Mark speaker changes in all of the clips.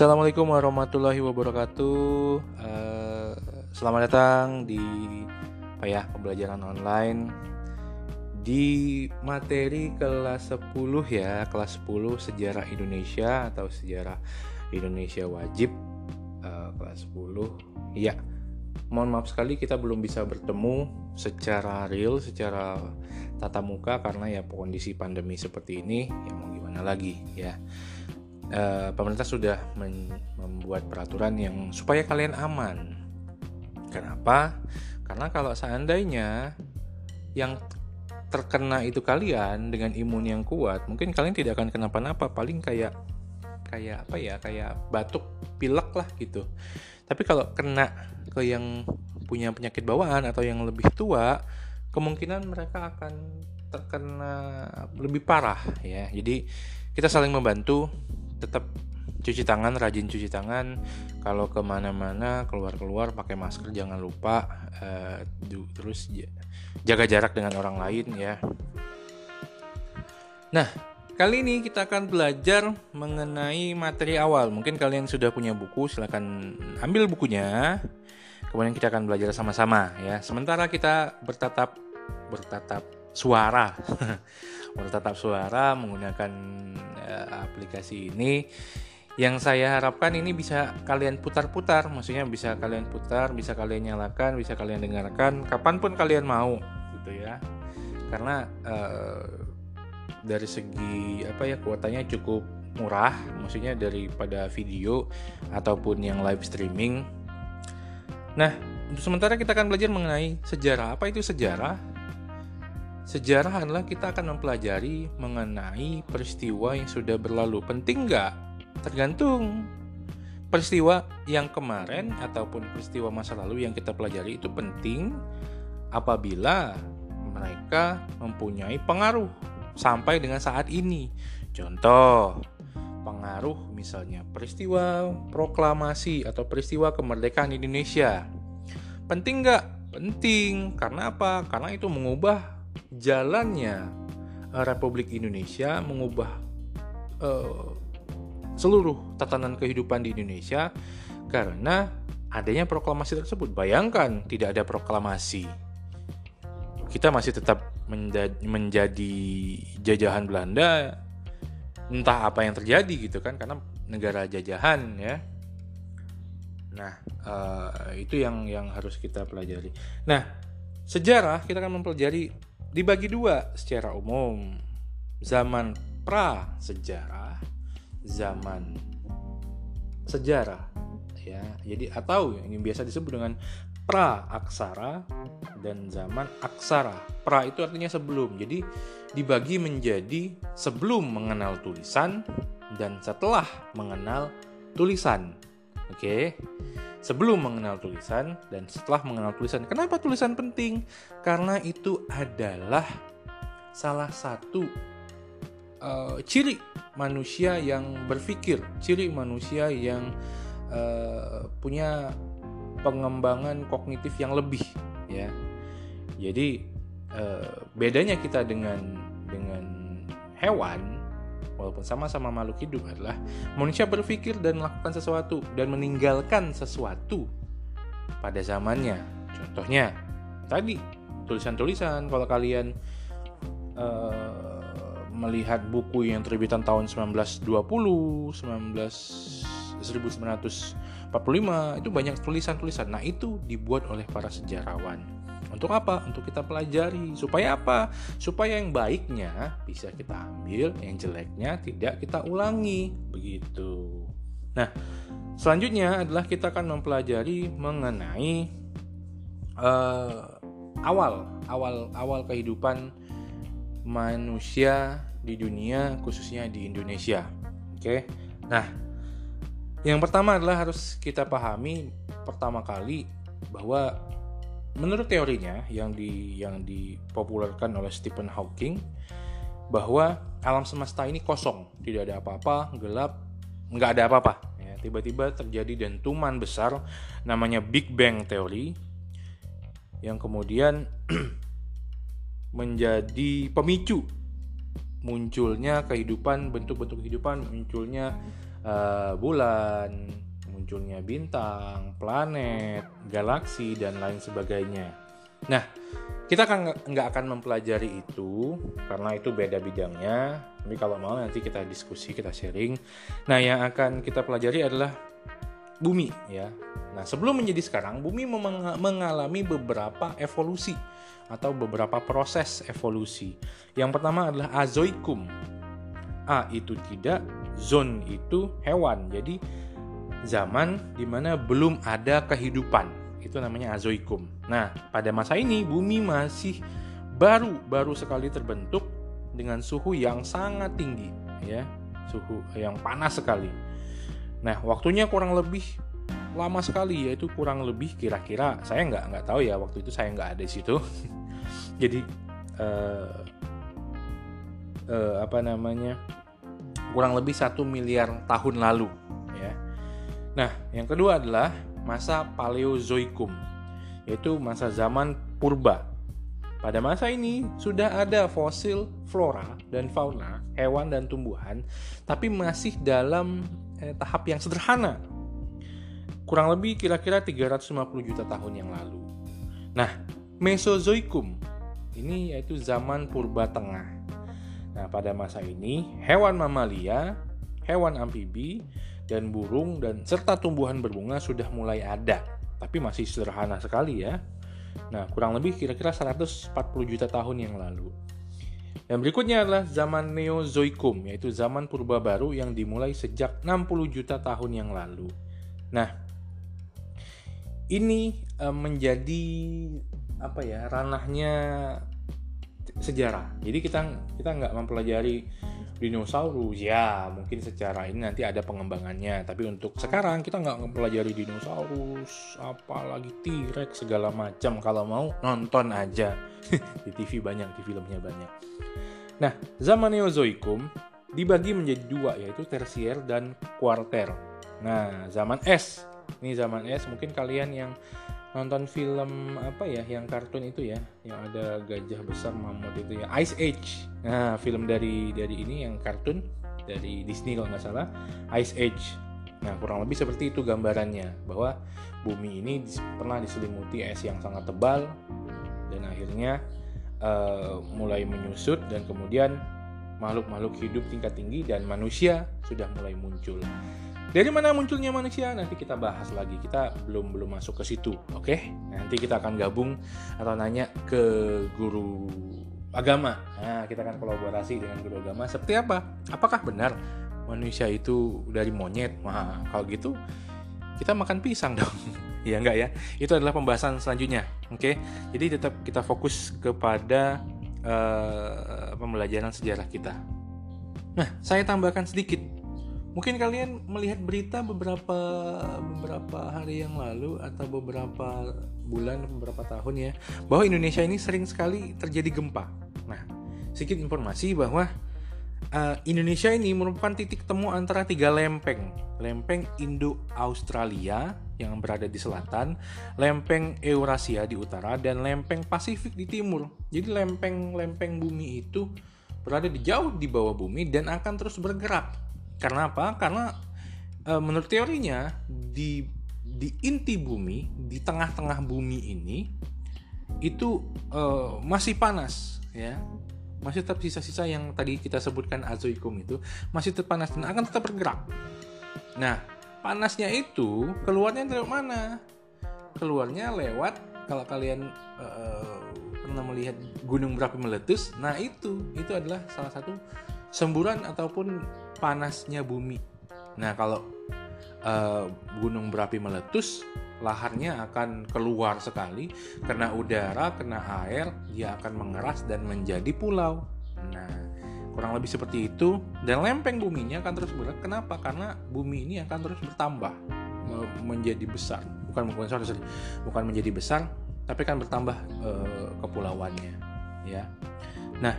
Speaker 1: Assalamualaikum warahmatullahi wabarakatuh. Uh, selamat datang di apa ya pembelajaran online di materi kelas 10 ya, kelas 10 sejarah Indonesia atau sejarah Indonesia wajib uh, kelas 10. Ya, mohon maaf sekali kita belum bisa bertemu secara real, secara tatap muka karena ya kondisi pandemi seperti ini ya mau gimana lagi ya uh, pemerintah sudah membuat peraturan yang supaya kalian aman. Kenapa? Karena kalau seandainya yang terkena itu kalian dengan imun yang kuat, mungkin kalian tidak akan kenapa-napa, paling kayak kayak apa ya, kayak batuk, pilek lah gitu. Tapi kalau kena ke yang punya penyakit bawaan atau yang lebih tua, kemungkinan mereka akan terkena lebih parah ya. Jadi kita saling membantu tetap cuci tangan rajin cuci tangan. Kalau ke mana-mana keluar-keluar pakai masker jangan lupa uh, terus jaga jarak dengan orang lain ya. Nah kali ini kita akan belajar mengenai materi awal. Mungkin kalian sudah punya buku silahkan ambil bukunya. Kemudian kita akan belajar sama-sama ya. Sementara kita bertatap bertatap suara bertatap suara menggunakan uh, aplikasi ini. Yang saya harapkan ini bisa kalian putar-putar. Maksudnya bisa kalian putar bisa kalian nyalakan bisa kalian dengarkan kapan pun kalian mau gitu ya. Karena uh, dari segi apa ya kuotanya cukup murah. Maksudnya daripada video ataupun yang live streaming. Nah untuk sementara kita akan belajar mengenai sejarah. Apa itu sejarah Sejarah adalah kita akan mempelajari mengenai peristiwa yang sudah berlalu. Penting nggak? Tergantung. Peristiwa yang kemarin ataupun peristiwa masa lalu yang kita pelajari itu penting apabila mereka mempunyai pengaruh sampai dengan saat ini. Contoh, pengaruh misalnya peristiwa proklamasi atau peristiwa kemerdekaan Indonesia. Penting nggak? Penting. Karena apa? Karena itu mengubah jalannya uh, Republik Indonesia mengubah uh, seluruh tatanan kehidupan di Indonesia karena adanya proklamasi tersebut. Bayangkan tidak ada proklamasi, kita masih tetap menjadi jajahan Belanda. Entah apa yang terjadi gitu kan, karena negara jajahan ya. Nah, uh, itu yang yang harus kita pelajari. Nah, sejarah kita akan mempelajari dibagi dua secara umum. Zaman pra sejarah zaman sejarah ya. Jadi atau yang biasa disebut dengan pra aksara dan zaman aksara. Pra itu artinya sebelum. Jadi dibagi menjadi sebelum mengenal tulisan dan setelah mengenal tulisan. Oke? okay? Sebelum mengenal tulisan dan setelah mengenal tulisan. Kenapa tulisan penting? Karena itu adalah salah satu uh, ciri manusia yang berpikir, ciri manusia yang uh, punya pengembangan kognitif yang lebih, ya. Jadi uh, bedanya kita dengan dengan hewan walaupun sama-sama makhluk hidup adalah manusia berpikir dan melakukan sesuatu dan meninggalkan sesuatu pada zamannya. Contohnya tadi tulisan-tulisan kalau kalian uh, melihat buku yang terbitan tahun 1920, 19 1945 itu banyak tulisan-tulisan. Nah, itu dibuat oleh para sejarawan untuk apa? Untuk kita pelajari. Supaya apa? Supaya yang baiknya bisa kita ambil, yang jeleknya tidak kita ulangi. Begitu. Nah, selanjutnya adalah kita akan mempelajari mengenai uh, awal, awal, awal kehidupan manusia di dunia, khususnya di Indonesia. Oke. Nah, yang pertama adalah harus kita pahami pertama kali bahwa menurut teorinya yang di yang dipopulerkan oleh Stephen Hawking bahwa alam semesta ini kosong, tidak ada apa-apa, gelap, nggak ada apa-apa. Ya, tiba-tiba terjadi dentuman besar, namanya Big Bang Theory, yang kemudian menjadi pemicu munculnya kehidupan, bentuk-bentuk kehidupan, munculnya uh, bulan, munculnya bintang, planet, galaksi dan lain sebagainya. Nah, kita kan nggak akan mempelajari itu karena itu beda bidangnya. Tapi kalau mau nanti kita diskusi, kita sharing. Nah, yang akan kita pelajari adalah bumi ya. Nah, sebelum menjadi sekarang, bumi mengalami beberapa evolusi atau beberapa proses evolusi. Yang pertama adalah azoikum. A itu tidak, zon itu hewan. Jadi zaman di mana belum ada kehidupan itu namanya azoikum. Nah, pada masa ini bumi masih baru baru sekali terbentuk dengan suhu yang sangat tinggi, ya, suhu yang panas sekali. Nah, waktunya kurang lebih lama sekali, yaitu kurang lebih kira-kira saya nggak nggak tahu ya waktu itu saya nggak ada di situ. Jadi uh, uh, apa namanya kurang lebih satu miliar tahun lalu. Nah, yang kedua adalah masa Paleozoikum, yaitu masa zaman purba. Pada masa ini sudah ada fosil flora dan fauna, hewan dan tumbuhan, tapi masih dalam eh, tahap yang sederhana. Kurang lebih kira-kira 350 juta tahun yang lalu. Nah, Mesozoikum ini yaitu zaman purba tengah. Nah, pada masa ini hewan mamalia, hewan amfibi, dan burung dan serta tumbuhan berbunga sudah mulai ada, tapi masih sederhana sekali ya. Nah, kurang lebih kira-kira 140 juta tahun yang lalu. Dan berikutnya adalah zaman Neozoikum, yaitu zaman purba baru yang dimulai sejak 60 juta tahun yang lalu. Nah, ini uh, menjadi apa ya ranahnya sejarah. Jadi kita kita nggak mempelajari dinosaurus. Ya mungkin secara ini nanti ada pengembangannya. Tapi untuk sekarang kita nggak mempelajari dinosaurus apalagi T-Rex segala macam. Kalau mau nonton aja. Di TV banyak di filmnya banyak. Nah zaman Neozoikum dibagi menjadi dua yaitu tersier dan kuarter. Nah zaman es ini zaman es mungkin kalian yang nonton film apa ya yang kartun itu ya yang ada gajah besar mamut itu ya Ice Age. Nah film dari dari ini yang kartun dari Disney kalau nggak salah Ice Age. Nah kurang lebih seperti itu gambarannya bahwa bumi ini pernah diselimuti es yang sangat tebal dan akhirnya uh, mulai menyusut dan kemudian makhluk-makhluk hidup tingkat tinggi dan manusia sudah mulai muncul dari mana munculnya manusia nanti kita bahas lagi. Kita belum belum masuk ke situ, oke? Okay? Nanti kita akan gabung atau nanya ke guru agama. Nah, kita akan kolaborasi dengan guru agama. Seperti apa? Apakah benar manusia itu dari monyet? Wah, kalau gitu kita makan pisang dong. ya enggak ya? Itu adalah pembahasan selanjutnya, oke? Okay? Jadi tetap kita fokus kepada uh, pembelajaran sejarah kita. Nah, saya tambahkan sedikit Mungkin kalian melihat berita beberapa beberapa hari yang lalu atau beberapa bulan, beberapa tahun ya, bahwa Indonesia ini sering sekali terjadi gempa. Nah, sedikit informasi bahwa uh, Indonesia ini merupakan titik temu antara tiga lempeng, lempeng Indo-Australia yang berada di selatan, lempeng Eurasia di utara, dan lempeng Pasifik di timur. Jadi lempeng-lempeng bumi itu berada di jauh di bawah bumi dan akan terus bergerak karena apa? Karena e, menurut teorinya di di inti bumi, di tengah-tengah bumi ini itu e, masih panas, ya. Masih tetap sisa-sisa yang tadi kita sebutkan azoikum itu masih tetap panas dan akan tetap bergerak. Nah, panasnya itu keluarnya dari mana? Keluarnya lewat kalau kalian uh, pernah melihat gunung berapi meletus, nah itu itu adalah salah satu semburan ataupun panasnya bumi. Nah, kalau uh, gunung berapi meletus, laharnya akan keluar sekali karena udara, kena air, dia akan mengeras dan menjadi pulau. Nah, kurang lebih seperti itu dan lempeng buminya akan terus bergerak. Kenapa? Karena bumi ini akan terus bertambah menjadi besar. Bukan bukan sorry, sorry. bukan menjadi besar, tapi kan bertambah uh, kepulauannya, ya. Nah,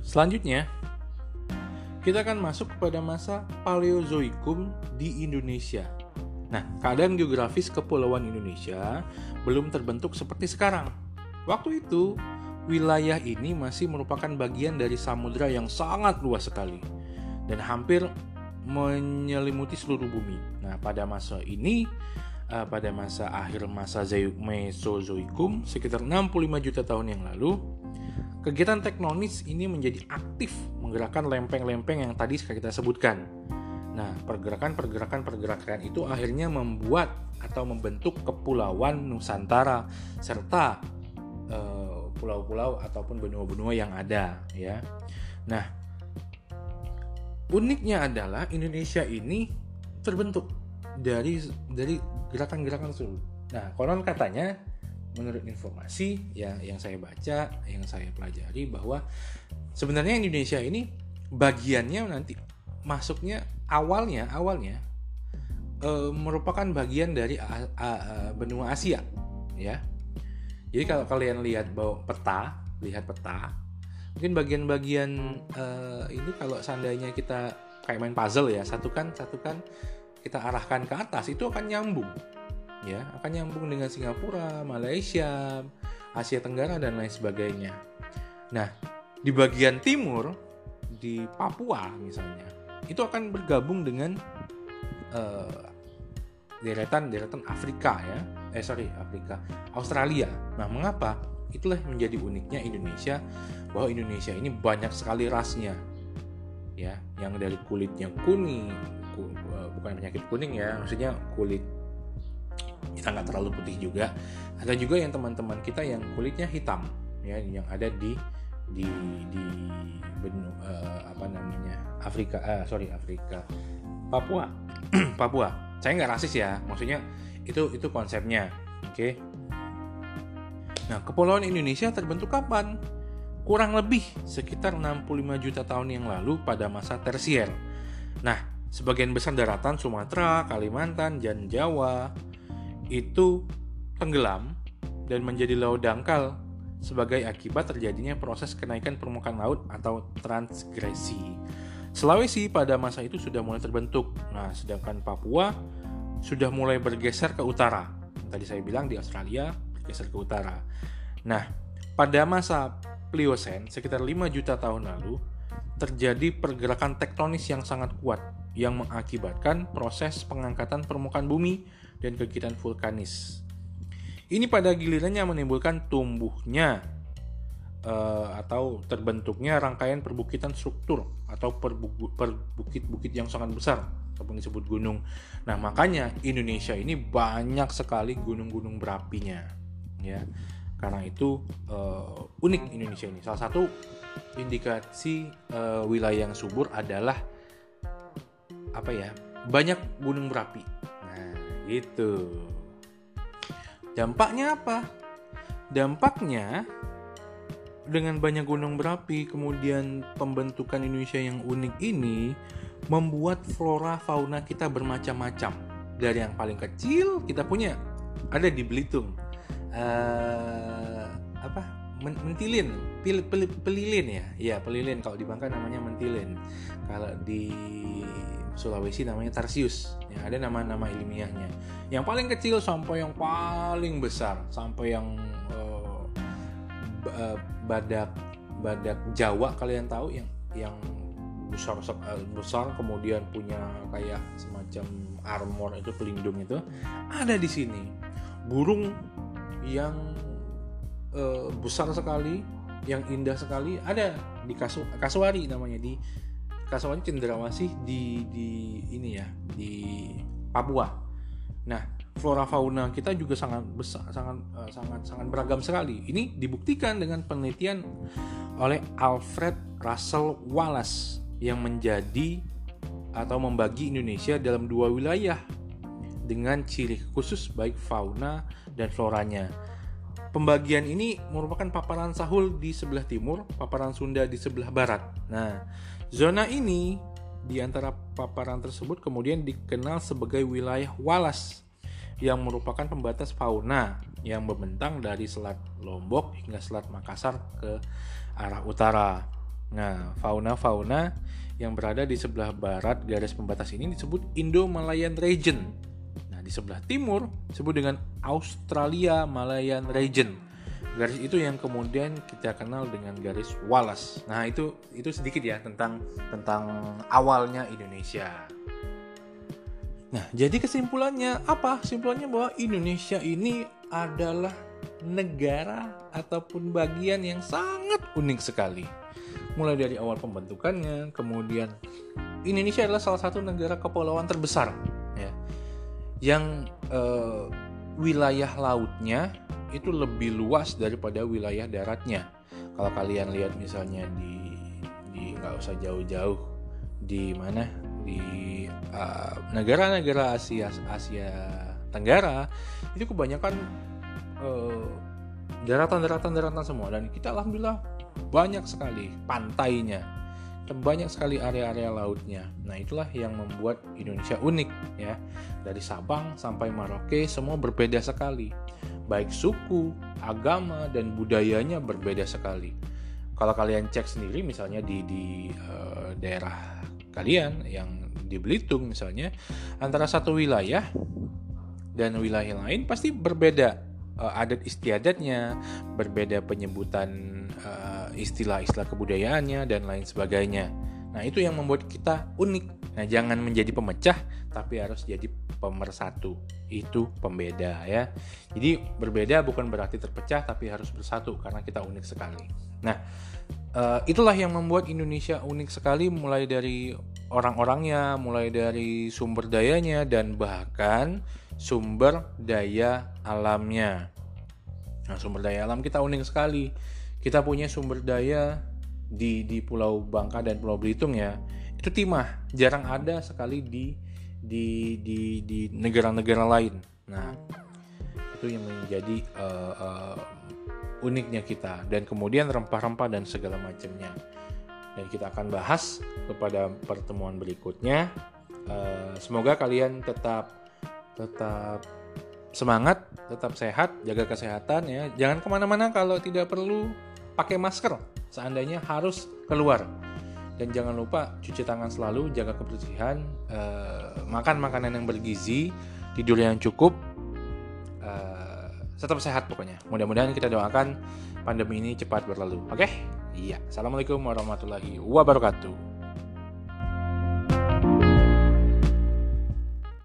Speaker 1: selanjutnya kita akan masuk kepada masa Paleozoikum di Indonesia. Nah, keadaan geografis kepulauan Indonesia belum terbentuk seperti sekarang. Waktu itu, wilayah ini masih merupakan bagian dari samudera yang sangat luas sekali dan hampir menyelimuti seluruh bumi. Nah, pada masa ini uh, pada masa akhir masa Mesozoikum sekitar 65 juta tahun yang lalu, kegiatan tektonis ini menjadi aktif menggerakkan lempeng-lempeng yang tadi kita sebutkan. Nah, pergerakan-pergerakan pergerakan itu akhirnya membuat atau membentuk kepulauan Nusantara serta eh, pulau-pulau uh, ataupun benua-benua yang ada, ya. Nah, uniknya adalah Indonesia ini terbentuk dari dari gerakan-gerakan tersebut. Nah, konon katanya menurut informasi ya yang saya baca, yang saya pelajari bahwa sebenarnya Indonesia ini bagiannya nanti masuknya awalnya awalnya e, merupakan bagian dari a, a, a, benua Asia ya. Jadi kalau kalian lihat bahwa peta, lihat peta, mungkin bagian-bagian e, ini kalau seandainya kita kayak main puzzle ya, satukan satukan kita arahkan ke atas itu akan nyambung ya akan nyambung dengan Singapura, Malaysia, Asia Tenggara dan lain sebagainya. Nah, di bagian timur di Papua misalnya itu akan bergabung dengan uh, deretan deretan Afrika ya. Eh sorry Afrika. Australia. Nah mengapa? Itulah menjadi uniknya Indonesia bahwa Indonesia ini banyak sekali rasnya. Ya yang dari kulitnya kuning Eh, bukan penyakit kuning ya maksudnya kulit kita nggak terlalu putih juga. Ada juga yang teman-teman kita yang kulitnya hitam ya yang ada di di di benua uh, apa namanya Afrika uh, sorry Afrika. Papua. Papua. Saya nggak rasis ya maksudnya itu itu konsepnya oke? Okay? nah kepulauan Indonesia terbentuk kapan? Kurang lebih sekitar 65 juta tahun yang lalu pada masa tersier. Nah Sebagian besar daratan Sumatera, Kalimantan, dan Jawa itu tenggelam dan menjadi laut dangkal sebagai akibat terjadinya proses kenaikan permukaan laut atau transgresi. Sulawesi pada masa itu sudah mulai terbentuk. Nah, sedangkan Papua sudah mulai bergeser ke utara. Tadi saya bilang di Australia bergeser ke utara. Nah, pada masa Pliocene sekitar 5 juta tahun lalu terjadi pergerakan tektonis yang sangat kuat yang mengakibatkan proses pengangkatan permukaan bumi dan kegiatan vulkanis. Ini pada gilirannya menimbulkan tumbuhnya uh, atau terbentuknya rangkaian perbukitan struktur atau perbukit-bukit yang sangat besar ataupun disebut gunung. Nah, makanya Indonesia ini banyak sekali gunung-gunung berapinya, ya. Karena itu uh, unik Indonesia ini. Salah satu indikasi uh, wilayah yang subur adalah apa ya banyak gunung berapi nah gitu dampaknya apa? Dampaknya dengan banyak gunung berapi kemudian pembentukan Indonesia yang unik ini membuat flora fauna kita bermacam-macam. Dari yang paling kecil kita punya. Ada di Belitung. Uh, apa? Mentilin. Pil, pel, pelilin ya? Ya pelilin. Kalau di Bangka namanya mentilin. Kalau di Sulawesi namanya Tarsius. Ya ada nama-nama ilmiahnya. Yang paling kecil sampai yang paling besar sampai yang uh, badak badak Jawa kalian tahu yang yang besar eh, besar kemudian punya kayak semacam armor itu pelindung itu ada di sini. Burung yang uh, besar sekali yang indah sekali ada di Kasu, Kasuari namanya di Kasuari Cendrawasih di di ini ya di Papua. Nah, flora fauna kita juga sangat besar, sangat uh, sangat sangat beragam sekali. Ini dibuktikan dengan penelitian oleh Alfred Russel Wallace yang menjadi atau membagi Indonesia dalam dua wilayah dengan ciri khusus baik fauna dan floranya. Pembagian ini merupakan paparan Sahul di sebelah timur, paparan Sunda di sebelah barat. Nah, Zona ini di antara paparan tersebut kemudian dikenal sebagai wilayah Walas yang merupakan pembatas fauna yang membentang dari Selat Lombok hingga Selat Makassar ke arah utara. Nah, fauna-fauna yang berada di sebelah barat garis pembatas ini disebut Indo-Malayan Region. Nah, di sebelah timur disebut dengan Australia-Malayan Region garis itu yang kemudian kita kenal dengan garis Wallace. Nah, itu itu sedikit ya tentang tentang awalnya Indonesia. Nah, jadi kesimpulannya apa? Kesimpulannya bahwa Indonesia ini adalah negara ataupun bagian yang sangat unik sekali. Mulai dari awal pembentukannya, kemudian Indonesia adalah salah satu negara kepulauan terbesar ya. Yang eh, wilayah lautnya itu lebih luas daripada wilayah daratnya. Kalau kalian lihat misalnya di di nggak usah jauh-jauh di mana di uh, negara-negara uh, Asia Asia Tenggara itu kebanyakan uh, daratan-daratan daratan semua dan kita alhamdulillah banyak sekali pantainya banyak sekali area-area lautnya. Nah, itulah yang membuat Indonesia unik ya. Dari Sabang sampai Merauke semua berbeda sekali. Baik suku, agama dan budayanya berbeda sekali. Kalau kalian cek sendiri misalnya di di uh, daerah kalian yang di Belitung misalnya antara satu wilayah dan wilayah lain pasti berbeda uh, adat istiadatnya, berbeda penyebutan uh, istilah-istilah kebudayaannya dan lain sebagainya. Nah, itu yang membuat kita unik. Nah, jangan menjadi pemecah tapi harus jadi pemersatu. Itu pembeda ya. Jadi berbeda bukan berarti terpecah tapi harus bersatu karena kita unik sekali. Nah, uh, itulah yang membuat Indonesia unik sekali mulai dari orang-orangnya, mulai dari sumber dayanya dan bahkan sumber daya alamnya. Nah, sumber daya alam kita unik sekali. Kita punya sumber daya di di Pulau Bangka dan Pulau Belitung ya. Itu timah, jarang ada sekali di di di di negara-negara lain. Nah, itu yang menjadi uh, uh, uniknya kita. Dan kemudian rempah-rempah dan segala macamnya. Dan kita akan bahas kepada pertemuan berikutnya. Uh, semoga kalian tetap tetap semangat tetap sehat jaga kesehatan ya. Jangan ke mana-mana kalau tidak perlu pakai masker. Seandainya harus keluar dan jangan lupa cuci tangan selalu jaga kebersihan uh, makan makanan yang bergizi tidur yang cukup tetap sehat pokoknya. Mudah-mudahan kita doakan pandemi ini cepat berlalu. Oke? Okay? Iya. Assalamualaikum warahmatullahi wabarakatuh.